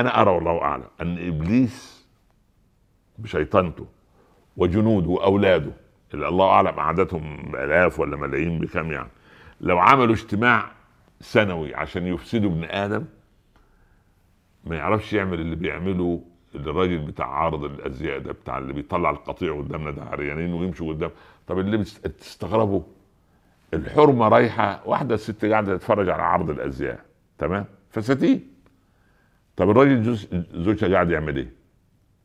أنا أرى والله أعلم أن إبليس بشيطانته وجنوده وأولاده اللي الله أعلم عددهم الاف ولا ملايين بكم يعني لو عملوا اجتماع سنوي عشان يفسدوا ابن آدم ما يعرفش يعمل اللي بيعمله الراجل بتاع عارض الأزياء ده بتاع اللي بيطلع القطيع قدامنا ده عريانين ويمشوا قدام. طب اللي بتستغربوا الحرمة رايحة واحدة ست قاعدة تتفرج على عرض الأزياء تمام؟ فساتين. طب الراجل زوجها قاعد يعمل إيه؟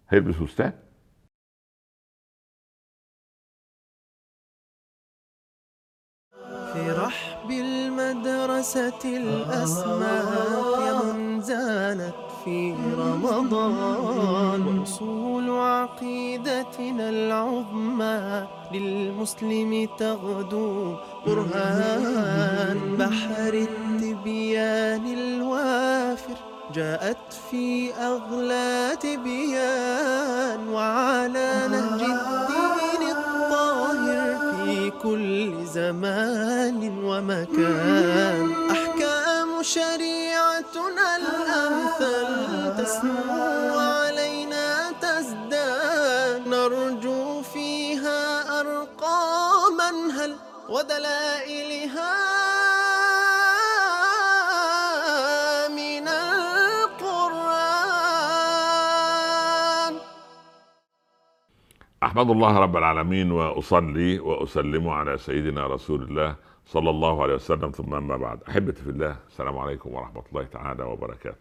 هيلبس فستان؟ في رحب المدرسة من زانت في رمضان. وصول عقيدتنا العظمى للمسلم تغدو برهان بحر التبيان الوافر جاءت في أغلى تبيان وعلى نهج الدين الطاهر في كل زمان ومكان. أحكام شريعتنا الأمثل تسمو علينا تزداد. نرجو فيها أرقاما هل ودلائلها احمد الله رب العالمين وأصلي وأسلم على سيدنا رسول الله صلى الله عليه وسلم. ثم أما بعد. أحبتي في الله السلام عليكم ورحمة الله تعالى وبركاته.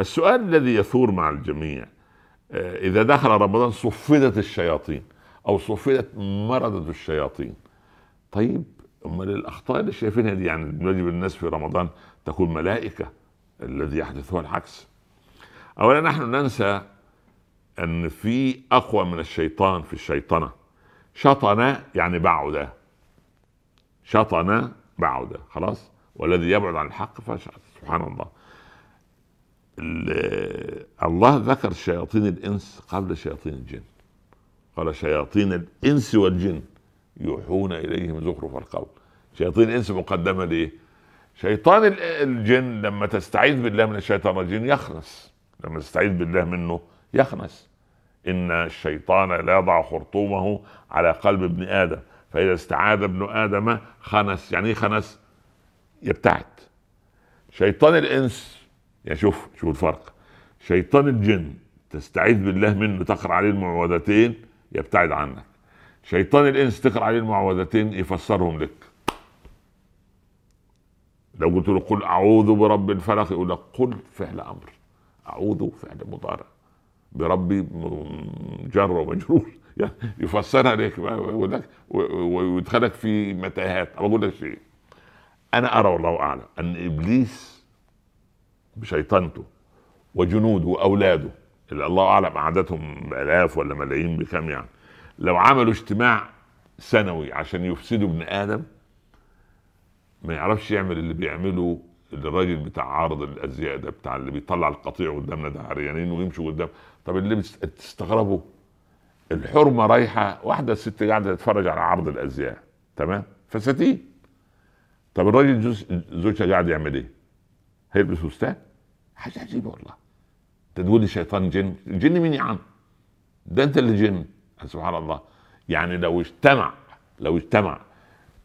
السؤال الذي يثور مع الجميع آه، إذا دخل رمضان صفدت الشياطين أو صفدت مرضة الشياطين. طيب أمال الأخطاء اللي شايفينها دي يعني يجب الناس في رمضان تكون ملائكة الذي يحدث هو العكس. أولا نحن ننسى إن في أقوى من الشيطان في الشيطنة. شطن يعني بعد شطن بعد خلاص؟ والذي يبعد عن الحق فشل سبحان الله. ال- الله ذكر شياطين الإنس قبل شياطين الجن. قال شياطين الإنس والجن يوحون إليهم زخرف القول. شياطين الإنس مقدمة ليه؟ شيطان ال- الجن لما تستعيذ بالله من الشيطان الرجيم يخنس. لما تستعيذ بالله منه يخنس. إن الشيطان لا يضع خرطومه على قلب ابن آدم فإذا استعاذ ابن آدم خنس. يعني إيه خنس؟ يبتعد. شيطان الإنس يعني شوف شوف الفرق. شيطان الجن تستعيذ بالله منه تقرأ عليه المعوذتين يبتعد عنك. شيطان الإنس تقرأ عليه المعوذتين يفسرهم لك. لو قلت له قل أعوذ برب الفلق يقول لك قل فعل أمر. أعوذ فعل مضارع. بربي جر ومجرور. يعني يفسرها لك ويدخلك في متاهات. أنا بقول لك شيء. أنا أرى والله أعلم أن إبليس بشيطانته وجنوده وأولاده اللي الله أعلم عددهم الاف ولا ملايين بكم يعني لو عملوا اجتماع سنوي عشان يفسدوا ابن آدم ما يعرفش يعمل اللي بيعمله الراجل بتاع عارض الأزياء ده بتاع اللي بيطلع القطيع قدامنا ده عريانين ويمشوا قدام طب اللي بتست- بتستغربوا الحرمة رايحة واحدة ست قاعدة تتفرج على عرض الأزياء تمام فساتين طب الراجل زوج- زوجها قاعد يعمل إيه؟ هيلبس فستان؟ حاجة عجيبة والله تقول لي شيطان جن جن مين يا عم؟ ده انت اللي جن سبحان الله يعني لو اجتمع لو اجتمع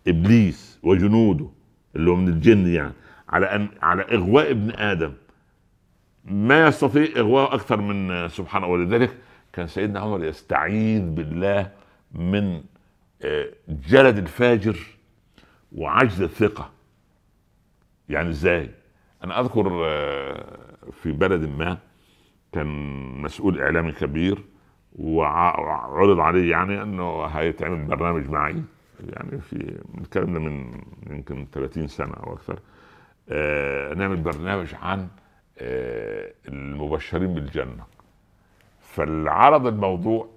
إبليس وجنوده اللي هو من الجن يعني على ان على إغواء ابن آدم. ما يستطيع اغواء أكثر من سبحانه ولذلك كان سيدنا عمر يستعيذ بالله من آه، جلد الفاجر وعجز الثقة. يعني إزاي؟ أنا أذكر آه، في بلد ما كان مسؤول إعلامي كبير وعرض عليه يعني إنه هيتعمل برنامج معي. يعني في من يمكن 30 سنة أو أكثر. آه نعمل برنامج عن آه المبشرين بالجنة. فالعرض الموضوع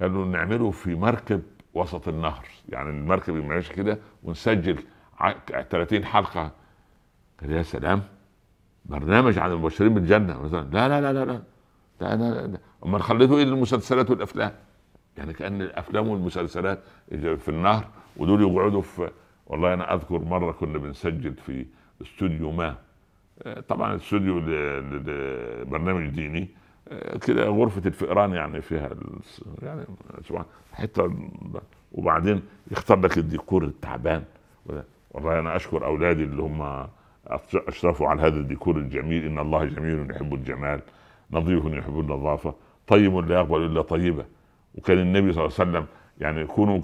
قالوا نعمله في مركب وسط النهر. يعني المركب ماشي كده ونسجل ع- 30 حلقة. قال يا سلام برنامج عن المبشرين بالجنة. مثلا لا لا لا لا لا أنا ده- أمال خليته إيه للمسلسلات والأفلام؟ يعني كأن الأفلام والمسلسلات في النهر ودول يقعدوا في والله أنا أذكر مرة كنا بنسجل في استوديو ما. آه، طبعا ل- لبرنامج ديني. آه، كده غرفة الفئران يعني فيها يعني سبحان حتة وبعدين يختار لك الديكور التعبان. والله أنا أشكر أولادي اللي هم أشرفوا على هذا الديكور الجميل. إن الله جميل يحب الجمال نظيف يحب النظافة طيب لا يقبل إلا طيبة. وكان النبي صلى الله عليه وسلم يعني يكونوا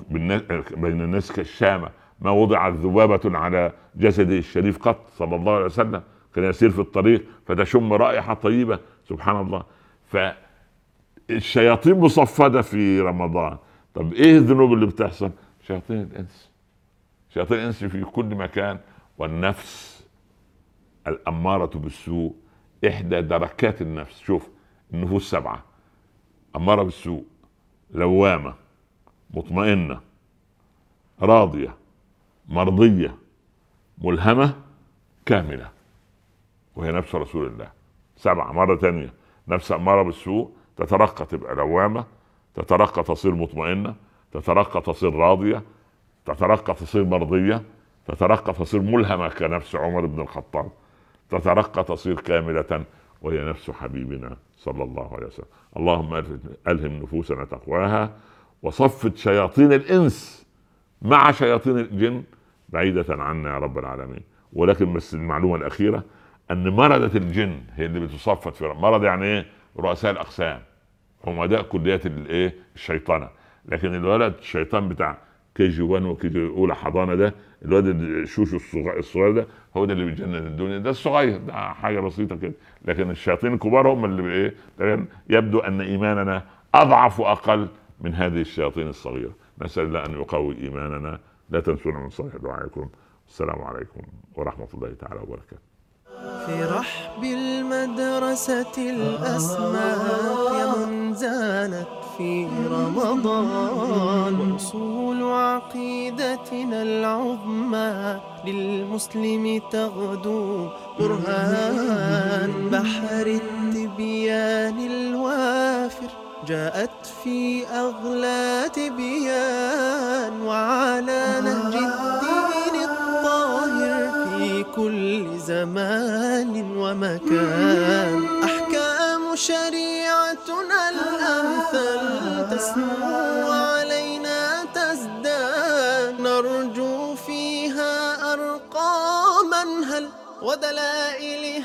بين الناس كالشامة. ما وضعت ذبابة على جسده الشريف قط صلى الله عليه وسلم. كان يسير في الطريق فتشم رائحة طيبة سبحان الله. فالشياطين مصفدة في رمضان. طب إيه الذنوب اللي بتحصل؟ شياطين الإنس. شياطين الإنس في كل مكان والنفس الأمارة بالسوء. إحدى دركات النفس شوف النفوس سبعة. أمارة بالسوء لوامة مطمئنة راضية. مرضية ملهمة كاملة. وهي نفس رسول الله. سبعة مرة ثانية نفس أمارة بالسوء. تترقى تبقى لوامة. تترقى تصير مطمئنة. تترقى تصير راضية. تترقى تصير مرضية. تترقى تصير ملهمة كنفس عمر بن الخطاب. تترقى تصير كاملة. وهي نفس حبيبنا صلى الله عليه وسلم. اللهم ألهم نفوسنا تقواها. وصفت شياطين الإنس مع شياطين الجن. بعيدة عنا يا رب العالمين. ولكن بس المعلومة الأخيرة أن مردة الجن هي اللي بتصفت في مرض يعني إيه؟ رؤساء الأقسام. عمداء كليات الإيه الشيطنة. لكن الولد الشيطان بتاع كي جي 1 وكي جي أولى حضانة ده الواد الشوشو الصغير, ده هو ده اللي بيجنن الدنيا. ده الصغير ده حاجة بسيطة كده. لكن الشياطين الكبار هم اللي إيه؟ يبدو أن إيماننا أضعف وأقل من هذه الشياطين الصغيرة. نسأل الله أن يقوي إيماننا لا تنسونا من صالح دعائكم. السلام عليكم ورحمة الله تعالى وبركاته. في رحب المدرسة الأسماك زانت في رمضان. وصول عقيدتنا العظمى للمسلم تغدو برهان بحر التبيان الوافر جاءت في أغلى تبيان وعلى نهج الدين الطاهر في كل زمان ومكان. أحكام شريعتنا الأمثل تسمو علينا تزداد. نرجو فيها أرقاما هل ودلائل